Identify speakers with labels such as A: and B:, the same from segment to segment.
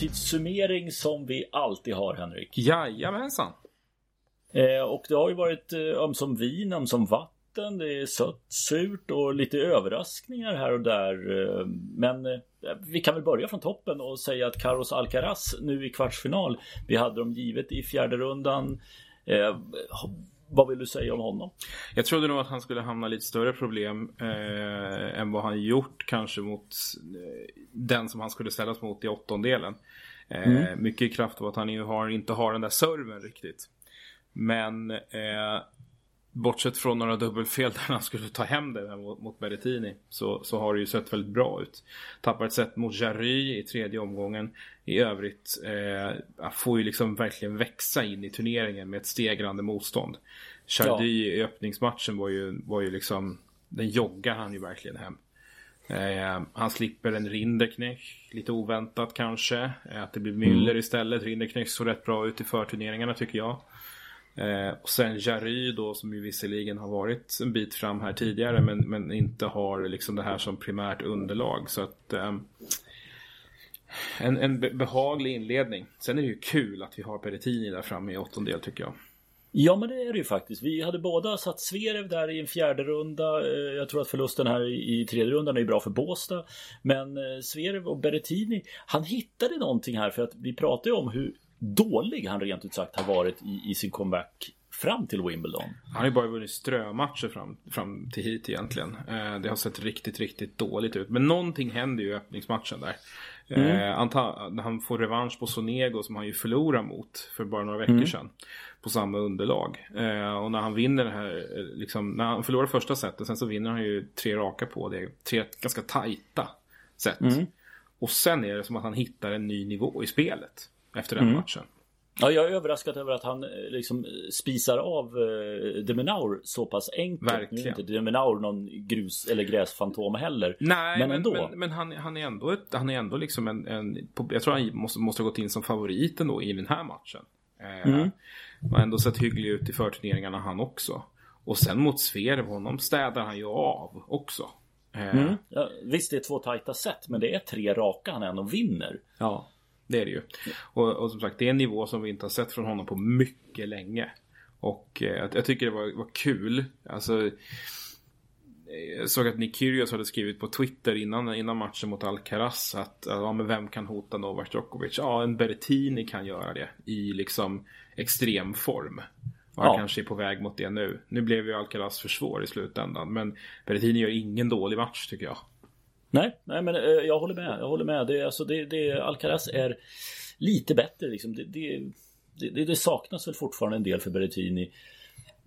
A: dags halvtidssummering som vi alltid har Henrik.
B: Jajamensan.
A: Eh, och det har ju varit eh, ömsom vin, ömsom vatten, det är sött, surt och lite överraskningar här och där. Eh, men eh, vi kan väl börja från toppen och säga att Carlos Alcaraz nu i kvartsfinal. Vi hade dem givet i fjärde rundan. Vad vill du säga om honom?
B: Jag trodde nog att han skulle hamna lite större problem eh, än vad han gjort kanske mot eh, den som han skulle ställas mot i åttondelen. Eh, mm. Mycket kraft av att han ju har, inte har den där serven riktigt. Men eh, bortsett från några dubbelfel där han skulle ta hem det mot, mot Berrettini så, så har det ju sett väldigt bra ut. Tappar ett set mot Jarry i tredje omgången. I övrigt eh, får ju liksom verkligen växa in i turneringen med ett stegrande motstånd. Chardy ja. i öppningsmatchen var ju, var ju liksom, den joggar han ju verkligen hem. Eh, han slipper en Rinderknech, lite oväntat kanske. Eh, att det blir Müller mm. istället. Rinderknech såg rätt bra ut i förturneringarna tycker jag. Eh, och sen Jary då som ju visserligen har varit en bit fram här tidigare men, men inte har liksom det här som primärt underlag. Så att eh, en, en behaglig inledning. Sen är det ju kul att vi har Peretini där framme i åttondel tycker jag.
A: Ja men det är det ju faktiskt. Vi hade båda satt Zverev där i en fjärde runda. Eh, jag tror att förlusten här i tredje rundan är bra för Båstad. Men Sverev Zverev och Berrettini, han hittade någonting här för att vi pratade ju om hur dålig han rent ut sagt har varit i, i sin comeback fram till Wimbledon.
B: Han har ju bara vunnit strömatcher fram, fram till hit egentligen. Eh, det har sett riktigt, riktigt dåligt ut. Men någonting händer ju i öppningsmatchen där. Mm. Eh, han får revansch på Sonego som han ju förlorade mot för bara några veckor mm. sedan. På samma underlag. Eh, och när han vinner det här, eh, liksom, när han förlorar första setet, sen så vinner han ju tre raka på det. Tre ganska tajta set. Mm. Och sen är det som att han hittar en ny nivå i spelet efter den mm. matchen.
A: Ja, jag är överraskad över att han eh, liksom spisar av eh, Deminaur så pass enkelt.
B: Verkligen. Nu är
A: inte Deminaur någon grus eller gräsfantom heller.
B: Nej, men, men ändå. Men, men, han, han, är ändå ett, han är ändå liksom en, en jag tror han måste, måste ha gått in som favorit ändå i den här matchen. Eh, mm. Har ändå sett hygglig ut i förturneringarna han också. Och sen mot Zverev, honom städar han ju av också.
A: Eh. Mm. Ja, visst, det är två tajta set, men det är tre raka han ändå vinner.
B: Ja. Det är det ju. Och, och, som sagt, det är en nivå som vi inte har sett från honom på mycket länge. Och eh, jag tycker det var, var kul. Alltså, jag såg att Nick Kyrgios hade skrivit på Twitter innan, innan matchen mot Alcaraz att ja, men vem kan hota Novak Djokovic? Ja, en Berrettini kan göra det i liksom extrem form. Och han ja. kanske är på väg mot det nu. Nu blev ju Alcaraz för svår i slutändan. Men Berrettini gör ingen dålig match tycker jag.
A: Nej, nej men eh, jag håller med. Jag håller med. Det, alltså, det, det, Alcaraz är lite bättre liksom. Det, det, det, saknas väl fortfarande en del för Berrettini.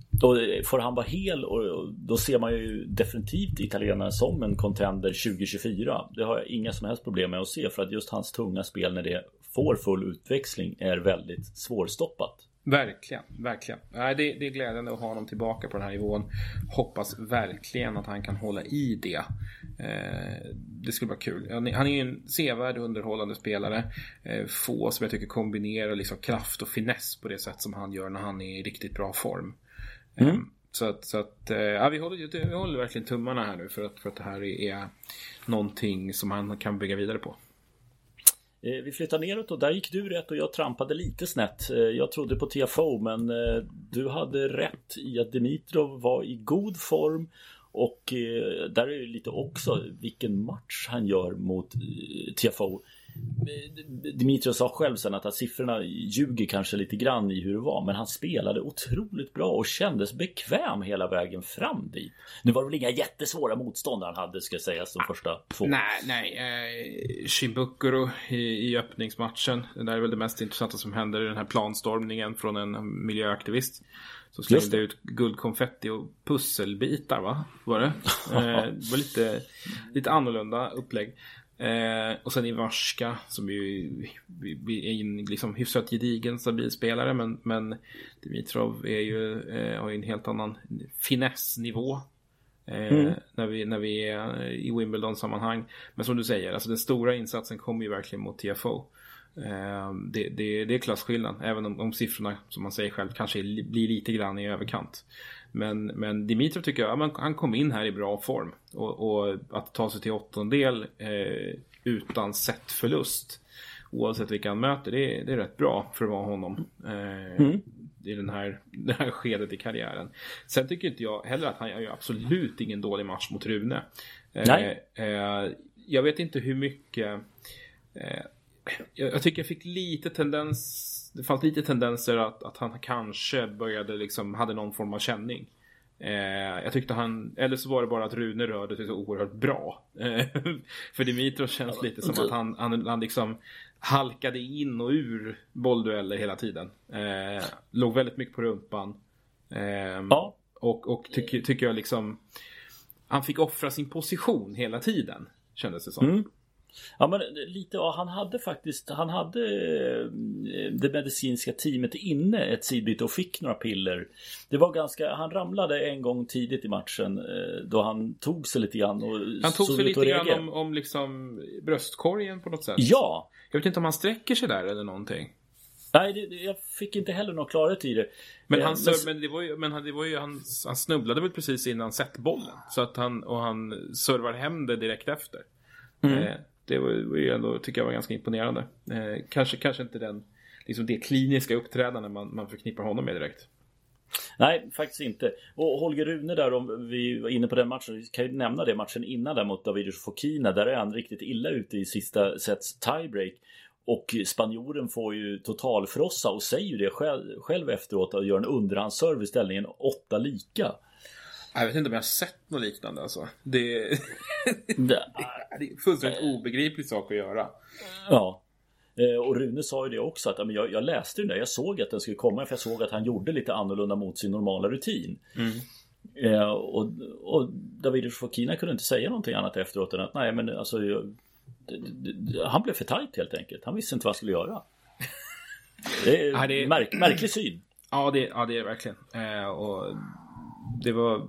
A: Då får han vara hel och då ser man ju definitivt italienaren som en contender 2024. Det har jag inga som helst problem med att se för att just hans tunga spel när det får full utväxling är väldigt svårstoppat.
B: Verkligen, verkligen. Nej, det, det är glädjande att ha honom tillbaka på den här nivån. Hoppas verkligen att han kan hålla i det. Eh, det skulle vara kul. Han, han är ju en sevärd underhållande spelare. Eh, få som jag tycker kombinerar liksom kraft och finess på det sätt som han gör när han är i riktigt bra form. Mm. Eh, så att, så att eh, ja, vi, håller, vi håller verkligen tummarna här nu för att, för att det här är någonting som han kan bygga vidare på.
A: Eh, vi flyttar neråt och där gick du rätt och jag trampade lite snett. Eh, jag trodde på TFO men eh, du hade rätt i att Dimitrov var i god form och där är det lite också vilken match han gör mot TFO. Dimitrios sa själv sen att, att siffrorna ljuger kanske lite grann i hur det var Men han spelade otroligt bra och kändes bekväm hela vägen fram dit Nu var det väl inga jättesvåra motståndare han hade ska sägas de första två
B: Nej, nej eh, Shimbukuro i, i öppningsmatchen Det där är väl det mest intressanta som händer i den här planstormningen från en miljöaktivist så slängde ut guldkonfetti och pusselbitar va? Var det? Eh, det var lite, lite annorlunda upplägg. Eh, och sen Ivarska som ju är en liksom hyfsat gedigen stabil spelare men, men Dimitrov är ju, eh, har ju en helt annan finessnivå. Eh, mm. när, vi, när vi är i Wimbledon-sammanhang. Men som du säger, alltså den stora insatsen kommer ju verkligen mot TFO. Eh, det, det, det är klasskillnad, även om, om siffrorna som man säger själv kanske blir lite grann i överkant. Men, men Dimitrov tycker jag, han kom in här i bra form. Och, och att ta sig till åttondel eh, utan setförlust. Oavsett vilka han möter. Det är, det är rätt bra för att vara honom. Eh, mm. I den här, det här skedet i karriären. Sen tycker inte jag heller att han gör absolut ingen dålig match mot Rune.
A: Eh, Nej.
B: Eh, jag vet inte hur mycket... Eh, jag, jag, tycker jag fick lite tendens... Det fanns lite tendenser att, att han kanske började liksom, hade någon form av känning. Eh, jag tyckte han, eller så var det bara att Rune rörde sig så oerhört bra. Eh, för Dimitrov känns lite som att han, han, han liksom halkade in och ur bolldueller hela tiden. Eh, låg väldigt mycket på rumpan. Eh, ja. Och, och tycker, tycker jag liksom, han fick offra sin position hela tiden. Kändes det som. Mm.
A: Ja men lite, ja, han hade faktiskt, han hade eh, det medicinska teamet inne ett sidbyte och fick några piller. Det var ganska, han ramlade en gång tidigt i matchen eh, då han tog sig lite grann och
B: Han tog sig lite grann om, om liksom bröstkorgen på något sätt.
A: Ja!
B: Jag vet inte om han sträcker sig där eller någonting.
A: Nej, det, jag fick inte heller någon klarhet i det.
B: Men, han, men, men, det var ju, men det var ju, han, han snubblade väl precis innan setbollen. Så att han, och han servar hem det direkt efter. Mm. Det var, var ju ändå, tycker jag var ganska imponerande. Eh, kanske, kanske inte den, liksom det kliniska uppträdande man, man förknippar honom med direkt.
A: Nej, faktiskt inte. Och Holger Rune där, om vi var inne på den matchen, vi kan ju nämna det matchen innan där mot Davidus Fokina. Där är han riktigt illa ute i sista sets tiebreak. Och spanjoren får ju totalfrossa och säger ju det själv, själv efteråt och gör en underhandsserve i ställningen åtta lika.
B: Jag vet inte om jag har sett något liknande alltså. Det, det är fullständigt obegriplig sak att göra.
A: Ja. Eh, och Rune sa ju det också att jag, jag läste den där, jag såg att den skulle komma för jag såg att han gjorde lite annorlunda mot sin normala rutin. Mm. Eh, och, och David Fokina kunde inte säga någonting annat efteråt än att nej men alltså jag, han blev för tajt helt enkelt. Han visste inte vad han skulle göra. Det är, ja, det är... Märk, märklig syn.
B: Ja det, ja, det är verkligen. Eh, och det var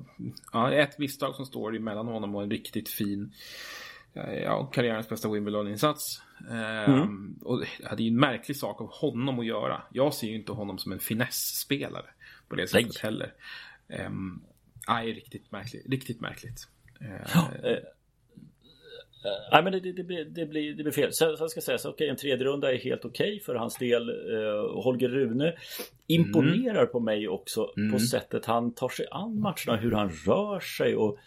B: ja, ett misstag som står emellan honom och en riktigt fin ja, karriärens bästa Wimbledon-insats. Mm. Um, och det är ju en märklig sak av honom att göra. Jag ser ju inte honom som en finess-spelare på det sättet Nej. heller. Um, nej, riktigt märkligt. Riktigt märkligt.
A: Uh, Nej men det, det, det, det, blir, det blir fel. Sen, sen ska sägas, okej okay, en tredje runda är helt okej okay för hans del. Uh, Holger Rune imponerar mm. på mig också mm. på sättet han tar sig an matcherna, hur han rör sig och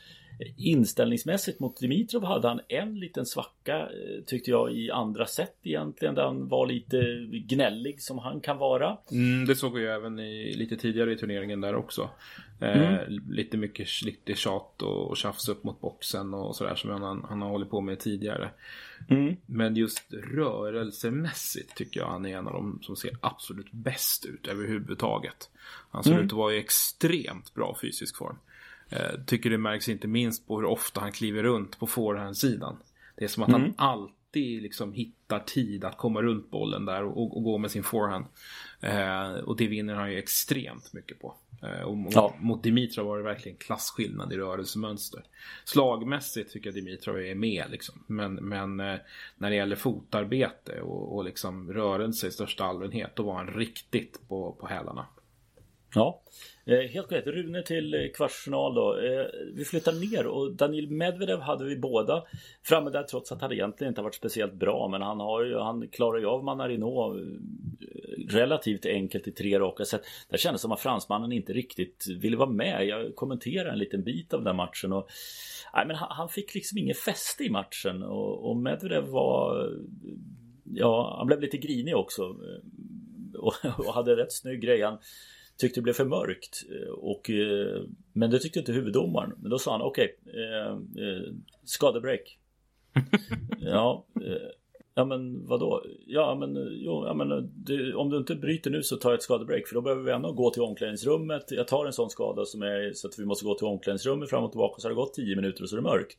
A: Inställningsmässigt mot Dimitrov hade han en liten svacka eh, tyckte jag i andra set egentligen där han var lite gnällig som han kan vara.
B: Mm, det såg vi ju även i, lite tidigare i turneringen där också. Eh, mm. Lite mycket lite tjat och, och tjafs upp mot boxen och sådär som han, han har hållit på med tidigare. Mm. Men just rörelsemässigt tycker jag han är en av de som ser absolut bäst ut överhuvudtaget. Han ser mm. ut att vara i extremt bra fysisk form. Eh, tycker det märks inte minst på hur ofta han kliver runt på forehandsidan. Det är som att mm. han alltid liksom hittar tid att komma runt bollen där och, och gå med sin forehand. Eh, och det vinner han ju extremt mycket på. Eh, och mot, ja. mot Dimitrov var det verkligen klasskillnad i rörelsemönster. Slagmässigt tycker jag Dimitrov är med liksom. Men, men eh, när det gäller fotarbete och, och liksom rörelse i största allmänhet då var han riktigt på, på hälarna.
A: Ja, eh, helt korrekt. Rune till eh, kvartsfinal då. Eh, vi flyttar ner och Daniil Medvedev hade vi båda framme där trots att han egentligen inte varit speciellt bra. Men han, har ju, han klarar ju av Manarino relativt enkelt i tre raka set. Det kändes som att fransmannen inte riktigt ville vara med. Jag kommenterar en liten bit av den matchen. Och, nej, men han, han fick liksom ingen fäste i matchen och, och Medvedev var... Ja, han blev lite grinig också. Och, och hade rätt snygg grej. Han, tyckte det blev för mörkt. Eh, och, eh, men det tyckte inte huvuddomaren. Men då sa han okej, okay, eh, eh, skadebreak. ja, eh, ja men vadå? Ja men, jo, ja, men det, om du inte bryter nu så tar jag ett skadebreak för då behöver vi ändå gå till omklädningsrummet. Jag tar en sån skada som är så att vi måste gå till omklädningsrummet fram och tillbaka så har det gått 10 minuter och så är det mörkt.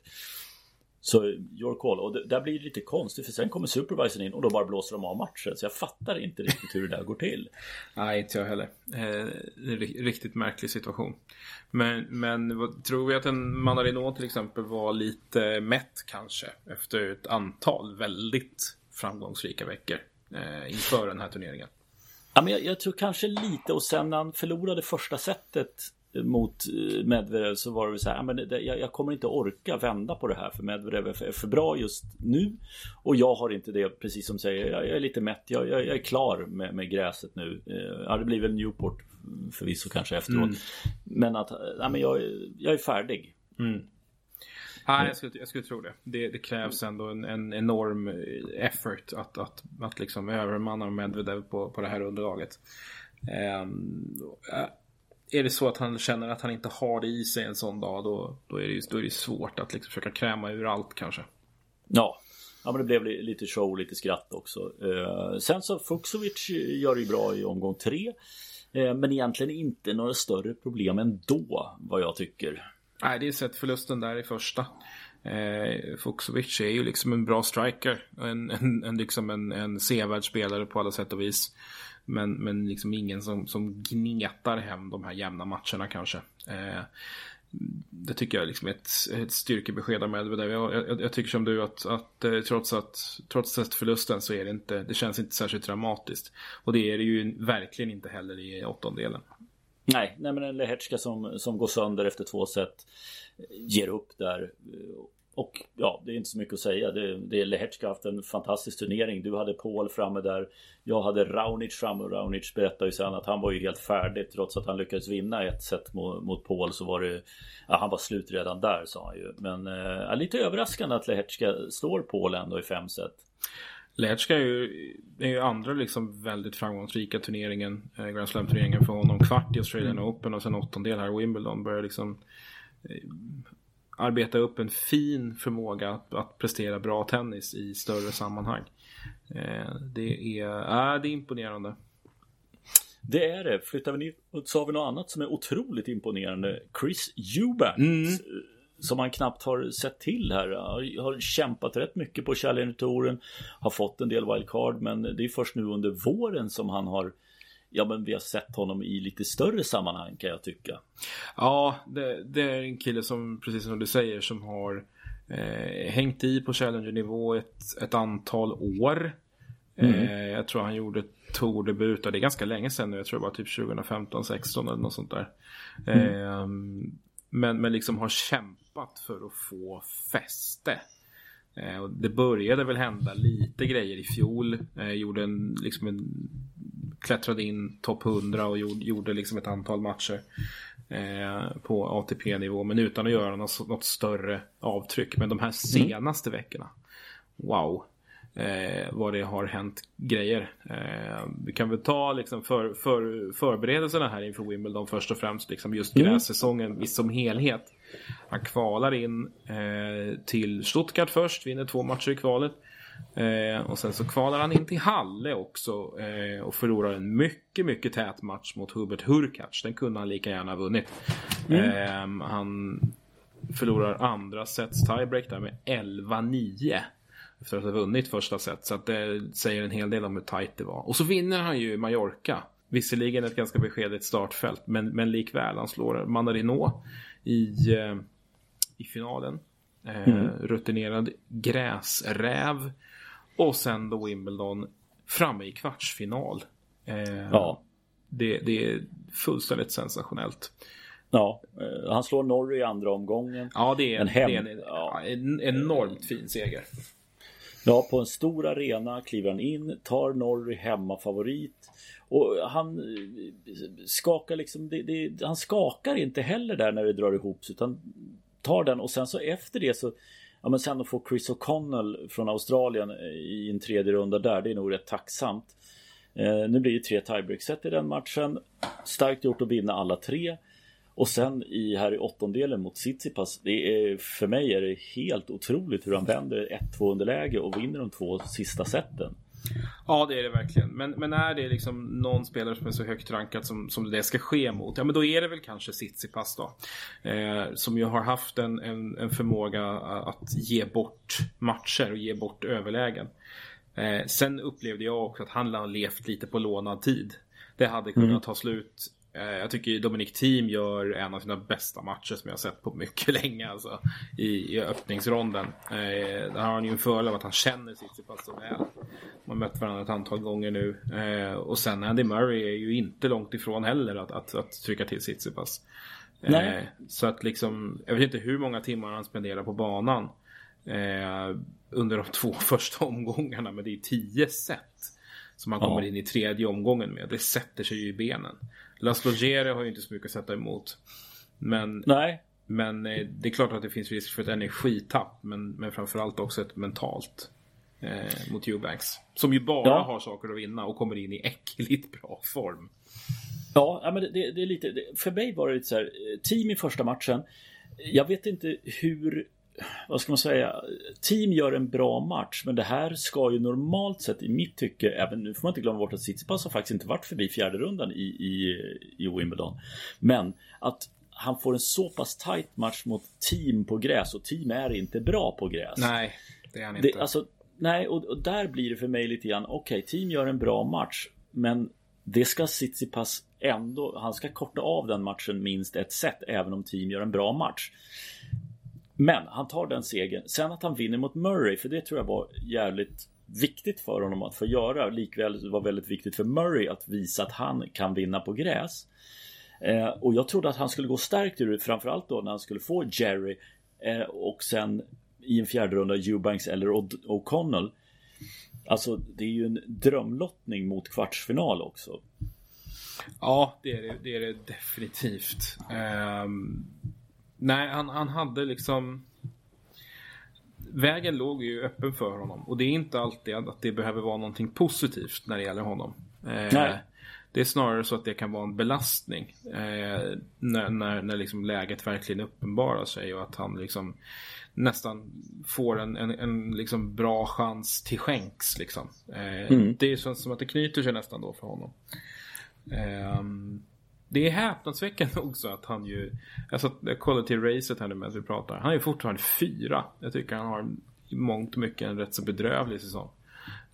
A: Så your call. Och det, där blir det lite konstigt för sen kommer supervisorn in och då bara blåser de av matchen. Så jag fattar inte riktigt hur det där går till.
B: Nej, inte jag heller. Eh, riktigt märklig situation. Men, men vad, tror vi att en Manarino till exempel var lite mätt kanske efter ett antal väldigt framgångsrika veckor eh, inför den här turneringen?
A: Ja, men jag, jag, tror kanske lite och sen när han förlorade första setet mot eh, Medvedev så var det så här, men det, jag, jag, kommer inte orka vända på det här för Medvedev är för, är för bra just nu. Och jag har inte det, precis som säger, jag, jag är lite mätt, jag, jag, är klar med, med gräset nu. Eh, ja, det blir väl Newport förvisso kanske efteråt. Mm. Men att, ja, men jag, jag är färdig.
B: Mm. Nej, jag skulle, jag skulle tro det. det. det. krävs ändå en, en enorm effort att, att, att liksom övermanna Medvedev på, på det här underlaget. Um, är det så att han känner att han inte har det i sig en sån dag då, då, är, det, då är det svårt att liksom försöka kräma ur allt kanske.
A: Ja, Ja men det blev lite show, lite skratt också. Eh, sen så Fuxovic gör det ju bra i omgång tre. Eh, men egentligen inte några större problem ändå, vad jag tycker.
B: Nej, det är sett förlusten där i första. Eh, Fuxovic är ju liksom en bra striker. En, en, en, liksom en, en sevärd spelare på alla sätt och vis. Men, men liksom ingen som, som gnetar hem de här jämna matcherna kanske. Eh, det tycker jag liksom är ett, ett styrkebesked av Medvedev. Jag, jag, jag, tycker som du att, att eh, trots att trots att förlusten så är det inte, det känns inte särskilt dramatiskt. Och det är det ju verkligen inte heller i åttondelen.
A: Nej, nej men en Lehetska som, som går sönder efter två set ger upp där och ja, det är inte så mycket att säga. Det, det Lehetska har haft en fantastisk turnering. Du hade Paul framme där. Jag hade Raunic framme och Raunic berättade ju sen att han var ju helt färdig. Trots att han lyckades vinna ett set mot, mot Paul så var det... Ja, han var slut redan där sa han ju. Men eh, lite överraskande att Lehetska slår Paul ändå i fem set.
B: Lehetska är ju, är ju andra liksom väldigt framgångsrika turneringen. Eh, Grand Slam-turneringen för honom. Kvart i Australian mm. Open och sen åttondel här i Wimbledon. Börjar liksom eh, arbeta upp en fin förmåga att, att prestera bra tennis i större sammanhang. Eh, det, är, äh, det är imponerande.
A: Det är det. Flyttar vi ner så har vi något annat som är otroligt imponerande. Chris Eubanks. Mm. Som man knappt har sett till här. Har kämpat rätt mycket på Challenger-touren. Har fått en del wildcard men det är först nu under våren som han har ja men vi har sett honom i lite större sammanhang kan jag tycka.
B: Ja, det, det är en kille som, precis som du säger, som har eh, hängt i på Challenger-nivå ett, ett antal år. Mm. Eh, jag tror han gjorde tourdebut, det är ganska länge sedan nu, jag tror det var typ 2015, 16 eller något sånt där. Mm. Eh, men, men liksom har kämpat för att få fäste. Eh, det började väl hända lite grejer i fjol. Eh, gjorde en, liksom en klättrade in topp 100 och gjorde, gjorde liksom ett antal matcher eh, på ATP-nivå. Men utan att göra något, något, större avtryck. Men de här mm. senaste mm. veckorna, wow. Eh, vad det har hänt grejer. Eh, vi kan väl ta liksom för, för, förberedelserna här inför Wimbledon först och främst. Liksom just mm. grässäsongen som helhet. Han kvalar in eh, till Stuttgart först, vinner två matcher i kvalet. Eh, och sen så kvalar han in till Halle också eh, och förlorar en mycket, mycket tät match mot Hubert Hurkacz. Den kunde han lika gärna ha vunnit. Mm. Eh, han förlorar andra sets tiebreak där med 11-9. Efter att ha vunnit första set. Så att det säger en hel del om hur tight det var. Och så vinner han ju Mallorca. Visserligen ett ganska beskedligt startfält, men, men likväl. Han slår Manarino i, eh, i finalen. Eh, mm. Rutinerad gräsräv. Och sen då Wimbledon framme i kvartsfinal. Eh, ja. Det, det, är fullständigt sensationellt.
A: Ja, eh, han slår Norrie i andra omgången.
B: Ja, det är en, hem... det är en, ja. en enormt fin seger.
A: Ja, på en stor arena kliver han in, tar Norrie hemma favorit. Och han eh, skakar liksom, det, det, han skakar inte heller där när det drar ihop sig utan tar den och sen så efter det så Ja men sen att få Chris O'Connell från Australien eh, i en tredje runda där, det är nog rätt tacksamt. Eh, nu blir det tre tiebreak-set i den matchen. Starkt gjort att vinna alla tre. Och sen i här i åttondelen mot Tsitsipas, det är, för mig är det helt otroligt hur han vänder 1-2 underläge och vinner de två sista seten.
B: Ja, det är det verkligen. Men, men är det liksom någon spelare som är så högt rankad som, som det ska ske mot, ja men då är det väl kanske Tsitsipas då. Eh, som ju har haft en, en, en, förmåga att ge bort matcher och ge bort överlägen. Eh, sen upplevde jag också att han har levt lite på lånad tid. Det hade kunnat mm. ta slut jag tycker Dominic Thiem gör en av sina bästa matcher som jag har sett på mycket länge alltså, i, i öppningsronden. Eh, där har han ju en fördel av att han känner Tsitsipas så väl. Man har mött varandra ett antal gånger nu. Eh, och sen Andy Murray är ju inte långt ifrån heller att, att, att trycka till Tsitsipas. Eh, så att liksom, jag vet inte hur många timmar han spenderar på banan eh, under de två första omgångarna, men det är tio set som han kommer in i tredje omgången med. Det sätter sig ju i benen. Laszlo Gere har ju inte så mycket att sätta emot. Men,
A: Nej.
B: men eh, det är klart att det finns risk för ett energitapp, men, men framförallt också ett mentalt eh, mot Eubanks. Som ju bara ja. har saker att vinna och kommer in i äckligt bra form.
A: Ja, men det, det är lite, för mig var det lite så här, team i första matchen. Jag vet inte hur, vad ska man säga, team gör en bra match, men det här ska ju normalt sett i mitt tycke, även nu får man inte glömma bort att Tsitsipas har faktiskt inte varit förbi fjärde rundan i, i, i Wimbledon. Men att han får en så pass tight match mot team på gräs och team är inte bra på gräs.
B: Nej, det är han inte.
A: Det, alltså, nej, och, och, där blir det för mig lite grann, okej, okay, team gör en bra match, men det ska Tsitsipas ändå, han ska korta av den matchen minst ett set även om team gör en bra match. Men han tar den segern. Sen att han vinner mot Murray, för det tror jag var jävligt viktigt för honom att få göra. Likväl var väldigt viktigt för Murray att visa att han kan vinna på gräs. Eh, och jag trodde att han skulle gå starkt ur det, framförallt då när han skulle få Jerry eh, och sen i en fjärde runda Eubanks eller O'Connell. Alltså det är ju en drömlottning mot kvartsfinal också.
B: Ja, det är det, det, är det definitivt. Um, nej, han, han hade liksom... Vägen låg ju öppen för honom och det är inte alltid att det behöver vara någonting positivt när det gäller honom. Uh, nej. Det är snarare så att det kan vara en belastning eh, när, när, när liksom läget verkligen uppenbarar sig och att han liksom nästan får en, en, en liksom bra chans till skänks. Liksom. Eh, mm. Det känns som att det knyter sig nästan då för honom. Eh, det är häpnadsväckande också att han ju, alltså jag kollar till racet här nu medan vi pratar, han är fortfarande fyra. Jag tycker han har i mångt och mycket en rätt så bedrövlig säsong.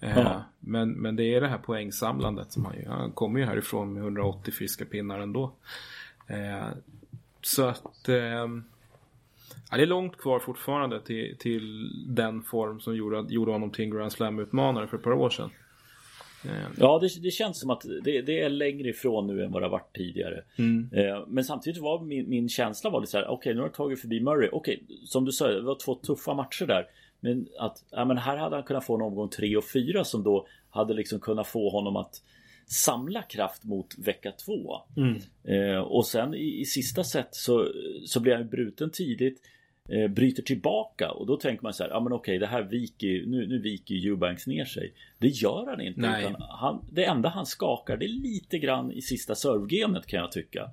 B: Eh, men, men det är det här poängsamlandet som han ju, han kommer ju härifrån med 180 friska pinnar ändå. Eh, så att eh, Ja, det är långt kvar fortfarande till, till den form som gjorde, gjorde honom till en Grand Slam-utmanare för ett par år sedan.
A: Ja, det, det, känns som att det, det, är längre ifrån nu än vad det har varit tidigare. Mm. Eh, men samtidigt var min, min känsla var lite så här, okej, okay, nu har du tagit förbi Murray. Okej, okay, som du sa, det var två tuffa matcher där. Men att, ja men här hade han kunnat få en omgång 3 och 4 som då hade liksom kunnat få honom att samla kraft mot vecka 2. Mm. Eh, och sen i, i sista set så, så blir han bruten tidigt eh, bryter tillbaka och då tänker man så här, ja men okej det här viker nu, nu viker Eubanks ner sig. Det gör han inte. Utan han, det enda han skakar det är lite grann i sista servegenet kan jag tycka.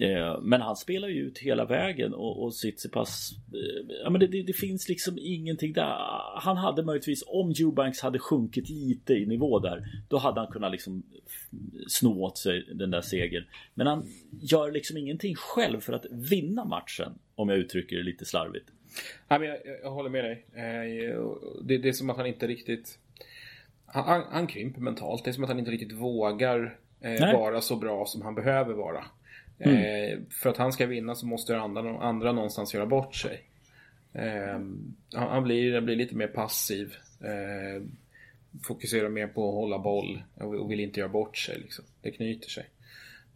A: Eh, men han spelar ju ut hela vägen och, och Tsitsipas eh, Ja men det, det, det, finns liksom ingenting där Han hade möjligtvis om Eubanks hade sjunkit lite i nivå där Då hade han kunnat liksom Sno åt sig den där segern Men han gör liksom ingenting själv för att vinna matchen Om jag uttrycker det lite slarvigt
B: Nej, men jag, jag håller med dig eh, det, det, är som att han inte riktigt han, han, han krymper mentalt Det är som att han inte riktigt vågar vara så bra som han behöver vara Mm. Eh, för att han ska vinna så måste andra, andra någonstans göra bort sig. Eh, han, blir, han blir lite mer passiv. Eh, fokuserar mer på att hålla boll och vill inte göra bort sig. Liksom. Det knyter sig.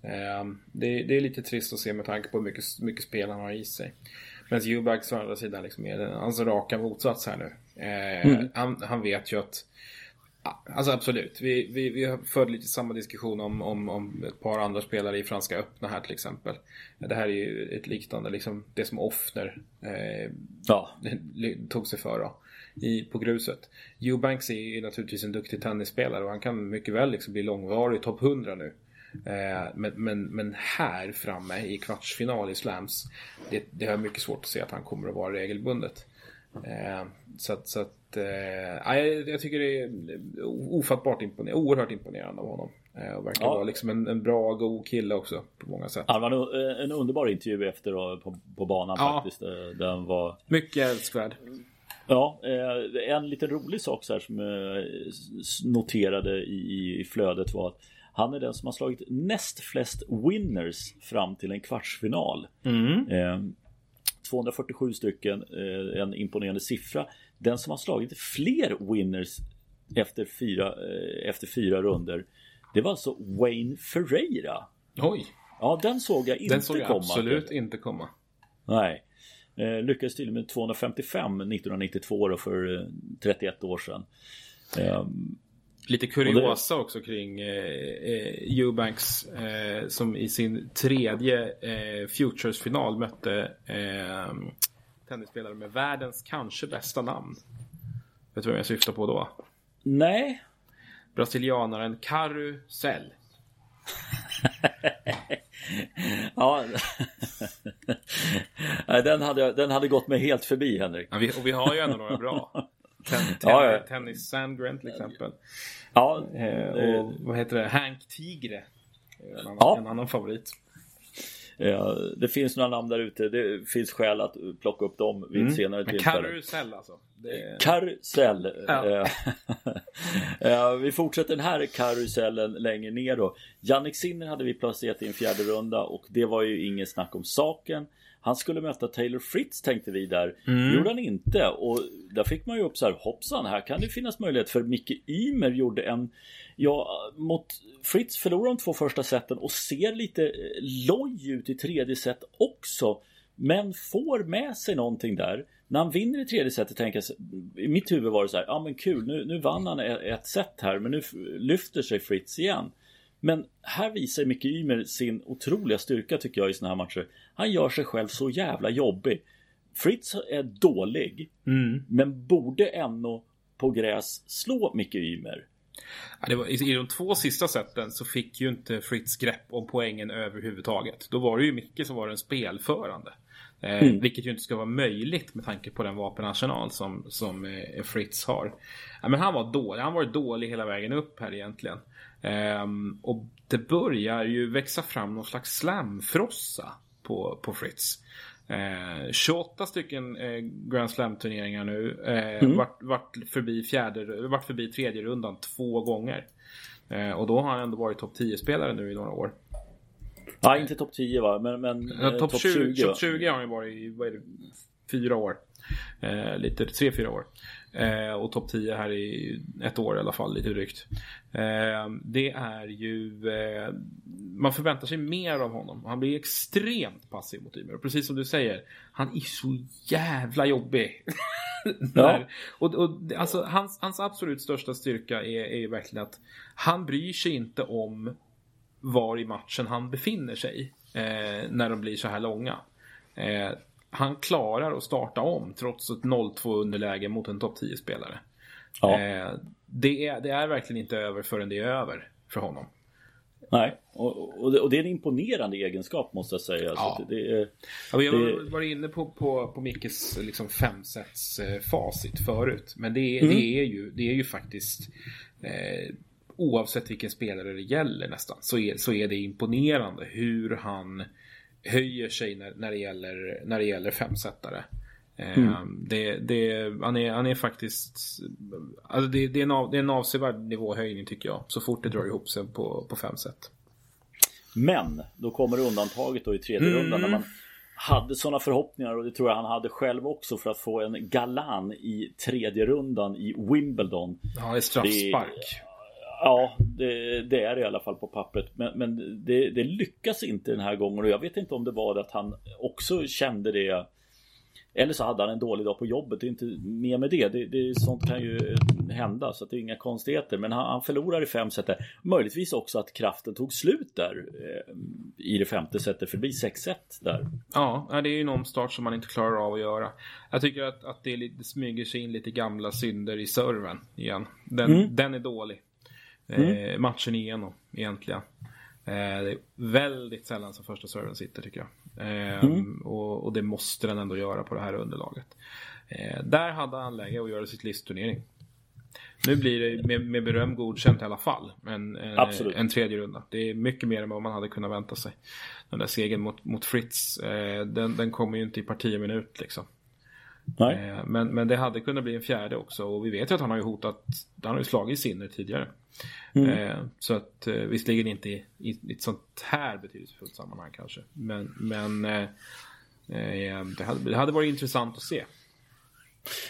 B: Eh, det, det, är lite trist att se med tanke på hur mycket, mycket spel han har i sig. Medan Eubanks å andra sidan liksom är hans raka motsats här nu. Eh, mm. han, han vet ju att Alltså absolut. Vi, vi, vi förde lite samma diskussion om, om, om ett par andra spelare i Franska öppna här till exempel. Det här är ju ett liknande, liksom det som Offner eh, ja. tog sig för då, i, på gruset. Eubanks är ju naturligtvis en duktig tennisspelare och han kan mycket väl liksom bli långvarig topp 100 nu. Eh, men, men, men här framme i kvartsfinal i slams, det, det har jag mycket svårt att se att han kommer att vara regelbundet. Eh, så att, så att eh, jag, tycker det är ofattbart imponerande, oerhört imponerande av honom. Och verkar ja. vara liksom en, en, bra, god kille också på många sätt.
A: Ja, det var en, en underbar intervju efter på, på banan ja. faktiskt. Den var...
B: Mycket älskvärd.
A: Ja, en liten rolig sak så här som noterade i, i flödet var att han är den som har slagit näst flest winners fram till en kvartsfinal. Mm. 247 stycken, eh, en imponerande siffra. Den som har slagit fler winners efter fyra, eh, efter fyra runder Det var alltså Wayne Ferreira
B: Oj!
A: Ja, den såg jag inte
B: Den såg jag
A: komma.
B: absolut inte komma.
A: Nej. Eh, lyckades till med 255 1992 då för eh, 31 år sedan.
B: Lite kuriosa det... också kring eh, eh, Eubanks eh, som i sin tredje eh, Futures-final mötte eh, tennisspelare med världens kanske bästa namn. Vet du vem jag syftar på då?
A: Nej.
B: Brasilianaren Carusel.
A: ja, den hade, den hade gått mig helt förbi Henrik.
B: Ja, vi, och vi har ju ändå några bra. Ten, ten, ja, ja. Tennis Sandgren till exempel.
A: Ja,
B: eh, och vad heter det? Hank Tigre. En annan, ja. en annan favorit.
A: Ja, det finns några namn där ute. Det finns skäl att plocka upp dem vid mm. senare tillfälle.
B: Karusell alltså?
A: Det... Karusell. Ja. ja, vi fortsätter den här karusellen längre ner då. Jannik Sinner hade vi placerat i en fjärde runda och det var ju ingen snack om saken. Han skulle möta Taylor Fritz tänkte vi där. Mm. Gjorde han inte och där fick man ju upp så här hoppsan här kan det finnas möjlighet för Micke Ymer gjorde en Ja, mot Fritz förlorar de två första seten och ser lite eh, loj ut i tredje set också. Men får med sig någonting där. När han vinner i tredje setet tänker jag, i mitt huvud var det så här, ja men kul, nu, nu vann han ett set här, men nu lyfter sig Fritz igen. Men här visar Micke Ymer sin otroliga styrka tycker jag i såna här matcher. Han gör sig själv så jävla jobbig. Fritz är dålig, mm. men borde ändå på gräs slå Micke Ymer.
B: Ja, var, I de två sista sätten så fick ju inte Fritz grepp om poängen överhuvudtaget. Då var det ju Micke som var den spelförande. Eh, mm. Vilket ju inte ska vara möjligt med tanke på den vapenarsenal som, som eh, Fritz har. Ja, men han var dålig. Han var dålig hela vägen upp här egentligen. Eh, och det börjar ju växa fram någon slags slamfrossa på, på Fritz. Eh, 28 stycken eh, Grand Slam-turneringar nu. Eh, mm. vart, vart, förbi fjärde, vart förbi tredje rundan två gånger. Eh, och då har han ändå varit topp 10-spelare nu i några år.
A: Ja, inte topp 10 va, men, men
B: ja, topp top 20. 20, top 20 har han ju varit i, vad är det, fyra år. Eh, lite, tre, fyra år. Eh, och topp 10 här i ett år i alla fall, lite drygt. Eh, det är ju... Eh, man förväntar sig mer av honom. Han blir extremt passiv mot Ymer. Och precis som du säger, han är så jävla jobbig. Ja. och, och, alltså, hans, hans absolut största styrka är, är ju verkligen att han bryr sig inte om var i matchen han befinner sig eh, när de blir så här långa. Eh, han klarar att starta om trots ett 0-2 underläge mot en topp 10-spelare. Ja. Eh, det, är, det är verkligen inte över förrän det är över för honom.
A: Nej, och, och, det, och det är en imponerande egenskap måste jag säga.
B: Ja.
A: det, det,
B: ja, vi har varit inne på, på, på Mickes liksom femsets facit förut. Men det, mm. det, är, ju, det är ju faktiskt eh, oavsett vilken spelare det gäller nästan så är, så är det imponerande hur han höjer sig när, när, det, gäller, när det gäller femsättare. Eh, mm. Det, det, han, är, han är faktiskt alltså det, det, är en av, det är en avsevärd nivåhöjning tycker jag. Så fort det drar ihop sig på, på fem set.
A: Men då kommer undantaget då i tredje mm. rundan när man hade sådana förhoppningar och det tror jag han hade själv också för att få en Galan i tredje rundan i Wimbledon.
B: Ja, i straffspark.
A: Ja, det, det, är det i alla fall på pappret. Men, men det, det, lyckas inte den här gången och jag vet inte om det var det att han också kände det. Eller så hade han en dålig dag på jobbet. Det är inte mer med det. det, det sånt kan ju hända så det är inga konstigheter. Men han, han förlorar i fem set. Möjligtvis också att kraften tog slut där eh, i det femte setet. För det blir 6-1 där.
B: Ja, det är ju en omstart som man inte klarar av att göra. Jag tycker att, att det, lite, smyger sig in lite gamla synder i serven igen. Den, mm. den är dålig. Mm. Eh, matchen igenom egentligen. Eh, det är väldigt sällan som första serven sitter tycker jag. Eh, mm. och, och, det måste den ändå göra på det här underlaget. Där hade han läge att göra sitt listturnering. Nu blir det med, med beröm godkänt i alla fall. En, en, en, tredje runda. Det är mycket mer än vad man hade kunnat vänta sig. Den där segern mot, mot Fritz, eh, den, den kommer ju inte i parti minut liksom. Eh, men, men det hade kunnat bli en fjärde också och vi vet ju att han har ju hotat, han har ju slagit Sinner tidigare. Mm. Eh, så att eh, visserligen inte i, i ett sånt här betydelsefullt sammanhang kanske. Men, men eh, eh, det, hade, det hade varit intressant att se.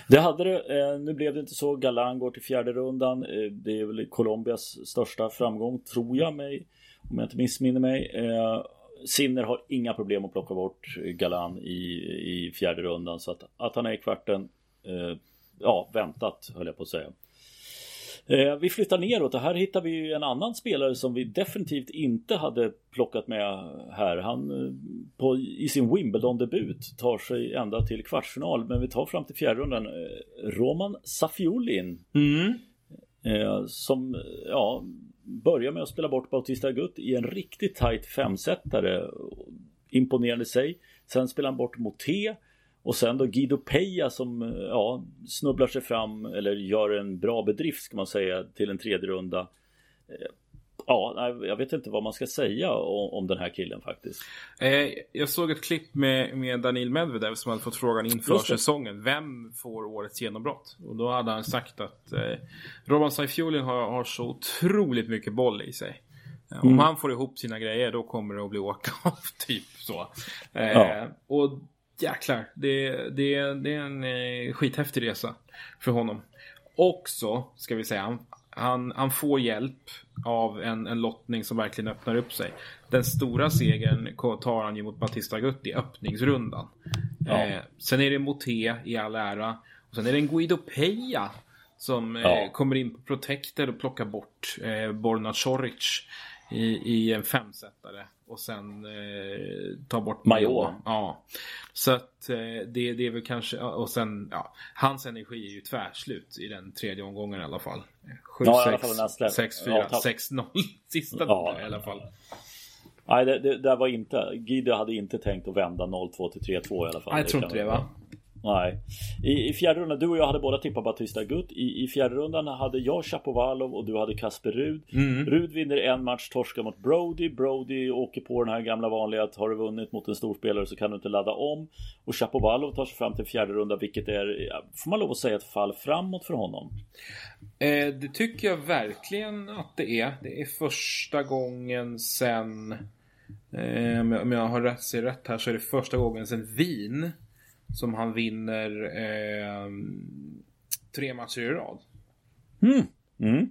A: Det hade det. Nu blev det inte så. Galan går till fjärde rundan. Det är väl Colombias största framgång, tror jag mig. Om jag inte missminner mig. Sinner har inga problem att plocka bort Galan i, i fjärde rundan så att, att han är i kvarten Ja, väntat höll jag på att säga. Eh, vi flyttar neråt och här hittar vi en annan spelare som vi definitivt inte hade plockat med här. Han eh, på, i sin Wimbledon-debut tar sig ända till kvartsfinal men vi tar fram till fjärde rundan. Eh, Roman Safiulin.
B: Mm.
A: Som ja, börjar med att spela bort Bautista Agut i en riktigt tight femsetare. Imponerande sig. Sen spelar han bort Moté. Och sen då Guido Peja som ja, snubblar sig fram eller gör en bra bedrift ska man säga till en tredje runda. Eh, ja, jag vet inte vad man ska säga om, om den här killen faktiskt.
B: Eh, jag såg ett klipp med, med Daniil Medvedev som hade fått frågan inför säsongen. Vem får årets genombrott? Och då hade han sagt att eh, Roman Saifiolin har, har så otroligt mycket boll i sig. Eh, om mm. han får ihop sina grejer då kommer det att bli åka av, typ så. Eh, ja. Och jäklar, det, det, det är en eh, skithäftig resa för honom. Också, ska vi säga, han, han får hjälp av en, en lottning som verkligen öppnar upp sig. Den stora segern tar han ju mot Batista Gutti i öppningsrundan. Ja. Eh, sen är det Moté i all ära. Och sen är det en Guido Peja som eh, ja. eh, kommer in på Protector och plockar bort eh, Borna Coric i, i en femsättare och sen eh, ta bort
A: Major.
B: Ja. Så att eh, det, det är väl kanske, och sen, ja, hans energi är ju tvärslut i den tredje omgången i alla fall. 7, ja, 6, 6, 4, ja, 6, 0 sista ja. i alla fall.
A: Nej, det, det, det var inte, Guido hade inte tänkt att vända 0-2 till 3-2 i alla fall.
B: Nej, jag tror inte det va?
A: Nej. I, I fjärde rundan, du och jag hade båda tippat Batista Gutt. I, I fjärde rundan hade jag Chapovalov och du hade Kasper Rud. Mm. Rud vinner en match, torskar mot Brody. Brody åker på den här gamla vanliga att har du vunnit mot en storspelare så kan du inte ladda om. Och Chapovalov tar sig fram till fjärde runda vilket är, får man lov att säga, ett fall framåt för honom.
B: Eh, det tycker jag verkligen att det är. Det är första gången sen eh, om jag har rätt, ser rätt här så är det första gången sen Wien som han vinner eh, tre matcher i rad.
A: Mm. Mm.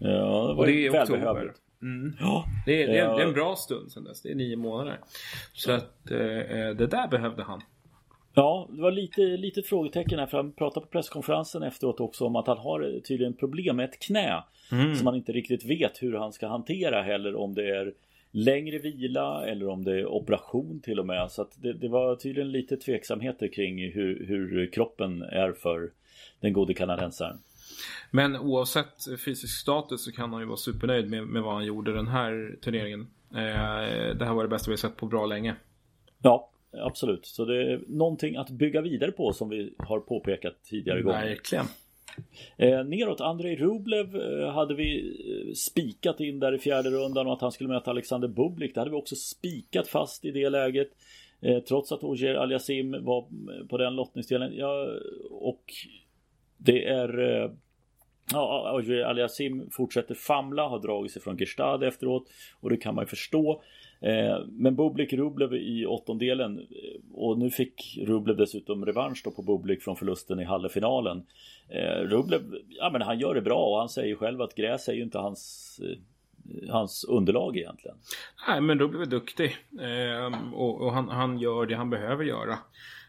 A: Ja, det var
B: Och det är oktober. Mm. Ja. Det, är, det, är, det är en bra stund sen dess. Det är nio månader. Så att eh, eh, det där behövde han.
A: Ja, det var lite litet frågetecken här för han pratade på presskonferensen efteråt också om att han har tydligen problem med ett knä. Mm. Som man inte riktigt vet hur han ska hantera heller om det är längre vila eller om det är operation till och med. Så det, det var tydligen lite tveksamheter kring hur, hur kroppen är för den gode kanadensaren.
B: Men oavsett fysisk status så kan han ju vara supernöjd med, med vad han gjorde den här turneringen. Eh, det här var det bästa vi sett på bra länge.
A: Ja, absolut. Så det är någonting att bygga vidare på som vi har påpekat tidigare gånger.
B: Verkligen.
A: Eh, neråt, Andrei Rublev eh, hade vi eh, spikat in där i fjärde rundan och att han skulle möta Alexander Bublik. Det hade vi också spikat fast i det läget. Eh, trots att Ogier Aliasim var eh, på den lottningsdelen. Ja, och det är eh, Ja, Ogier Aliasim fortsätter famla, har dragit sig från Gestad efteråt och det kan man ju förstå. Eh, men Bublik Rublev i åttondelen eh, och nu fick Rublev dessutom revansch då på Bublik från förlusten i halvfinalen. Eh, Rublev, ja men han gör det bra och han säger själv att gräs är ju inte hans hans underlag egentligen.
B: Nej men Rublev är duktig och, och han, han, gör det han behöver göra.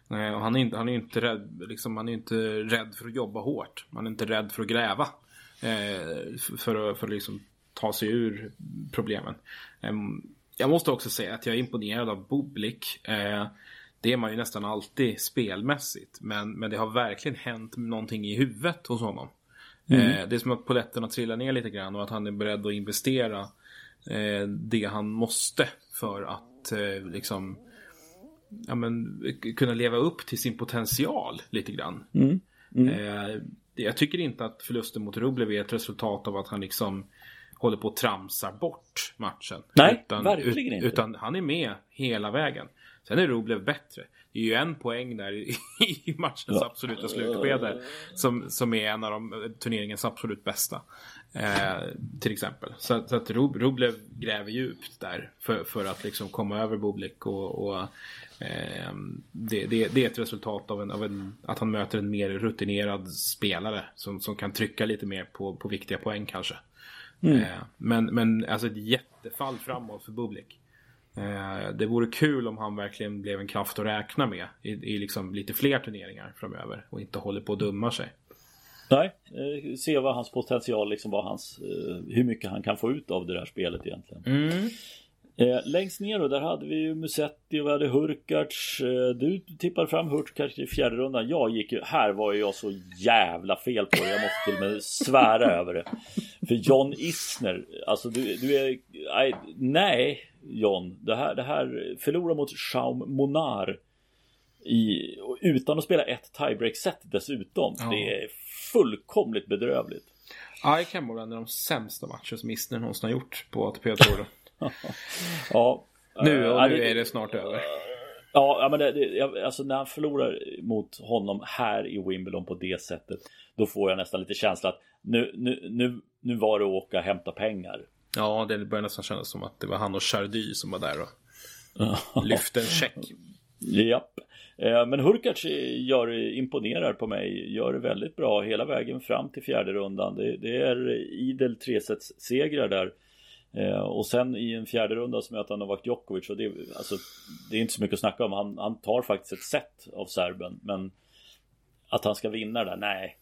B: och han är inte, han är inte rädd, liksom, han är inte rädd för att jobba hårt. Han är inte rädd för att gräva. för att, för att liksom ta sig ur problemen. Ehm, jag måste också säga att jag är imponerad av Bublik. Eh, det är man ju nästan alltid spelmässigt. Men, men det har verkligen hänt någonting i huvudet hos honom. Mm. Eh, det är som att poletterna trillar ner lite grann och att han är beredd att investera eh, det han måste för att eh, liksom ja, men, kunna leva upp till sin potential lite grann. Mm. Mm. Eh, jag tycker inte att förlusten mot Rublev är ett resultat av att han liksom håller på att tramsa bort matchen.
A: Nej, utan, verkligen inte.
B: Utan han är med hela vägen. Sen är Rublev bättre. Det är ju en poäng där i, i matchens ja. absoluta slutskede. Som, som är en av de, turneringens absolut bästa. Eh, till exempel. Så, så att Rublev gräver djupt där. För, för att liksom komma över Bublik. Och, och eh, det, det, det, är ett resultat av, en, av en, att han möter en mer rutinerad spelare. Som, som kan trycka lite mer på, på viktiga poäng kanske. Mm. Eh, men, men alltså ett jättefall framåt för Bublik. Eh, det vore kul om han verkligen blev en kraft att räkna med i, i liksom lite fler turneringar framöver och inte håller på att dumma sig.
A: Nej, eh, se vad hans potential, liksom vad hans, hur mycket han kan få ut av det där spelet egentligen.
B: Mm.
A: Eh, längst ner då, där hade vi ju Musetti och vi hade Hurkacz. Eh, du tippade fram Hurkacz i fjärde rundan. Jag gick ju, här var ju jag så jävla fel på det. Jag måste till och med svära över det. För John Isner, alltså du, du är, nej, nej John, det här, det här förlora mot Schaum Monar i, utan att spela ett tiebreak set dessutom. Ja. Det är fullkomligt bedrövligt.
B: Icam var en av de sämsta matcher som Isner någonsin har gjort på ATP Tour.
A: Ja.
B: Nu, och nu är det snart över.
A: Ja, men det, det, alltså när han förlorar mot honom här i Wimbledon på det sättet Då får jag nästan lite känsla att nu, nu, nu, nu var det att åka och hämta pengar.
B: Ja, det börjar nästan kännas som att det var han och Chardy som var där och lyfte en check.
A: Japp. Eh, Men Hurkacz gör, imponerar på mig Gör det väldigt bra hela vägen fram till fjärde rundan. Det, det är idel segrar där Eh, och sen i en fjärde runda så möter han Novak Djokovic och det, alltså, det är inte så mycket att snacka om. Han, han tar faktiskt ett set av serben. Men att han ska vinna där, nej.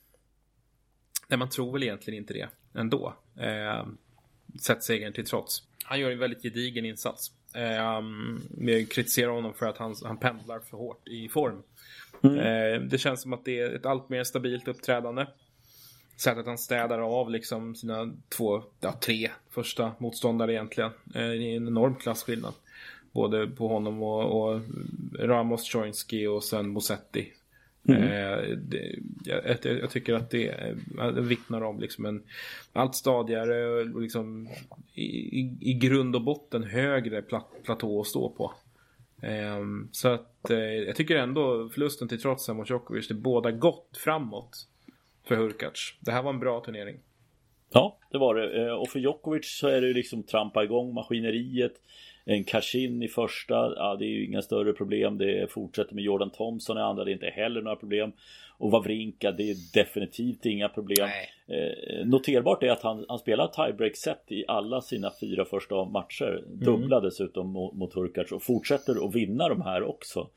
B: Nej, man tror väl egentligen inte det ändå. Eh, Sett-segern till trots. Han gör en väldigt gedigen insats. Eh, jag kritiserar honom för att han, han pendlar för hårt i form. Mm. Eh, det känns som att det är ett allt mer stabilt uppträdande sättet han städar av liksom sina två, ja tre första motståndare egentligen. Eh, det är en enorm klasskillnad. Både på honom och, och Ramos, Choinsky och sen Mosetti. Mm. Eh, det, jag, jag, tycker att det, det vittnar om liksom en allt stadigare och liksom i, i, i grund och botten högre plat, platå att stå på. Eh, så att eh, jag tycker ändå förlusten till trots mot Djokovic, det båda gott framåt för Hurkacz. Det här var en bra turnering.
A: Ja, det var det. Eh, och för Djokovic så är det liksom trampa igång maskineriet. En Cashin i första, ja det är ju inga större problem. Det fortsätter med Jordan Thompson i andra, det är inte heller några problem. Och Wawrinka, det är definitivt inga problem. Eh, noterbart är att han, han spelar tiebreak set i alla sina fyra första matcher. Mm. Dubbla dessutom mot, mot Hurkacz och fortsätter att vinna de här också.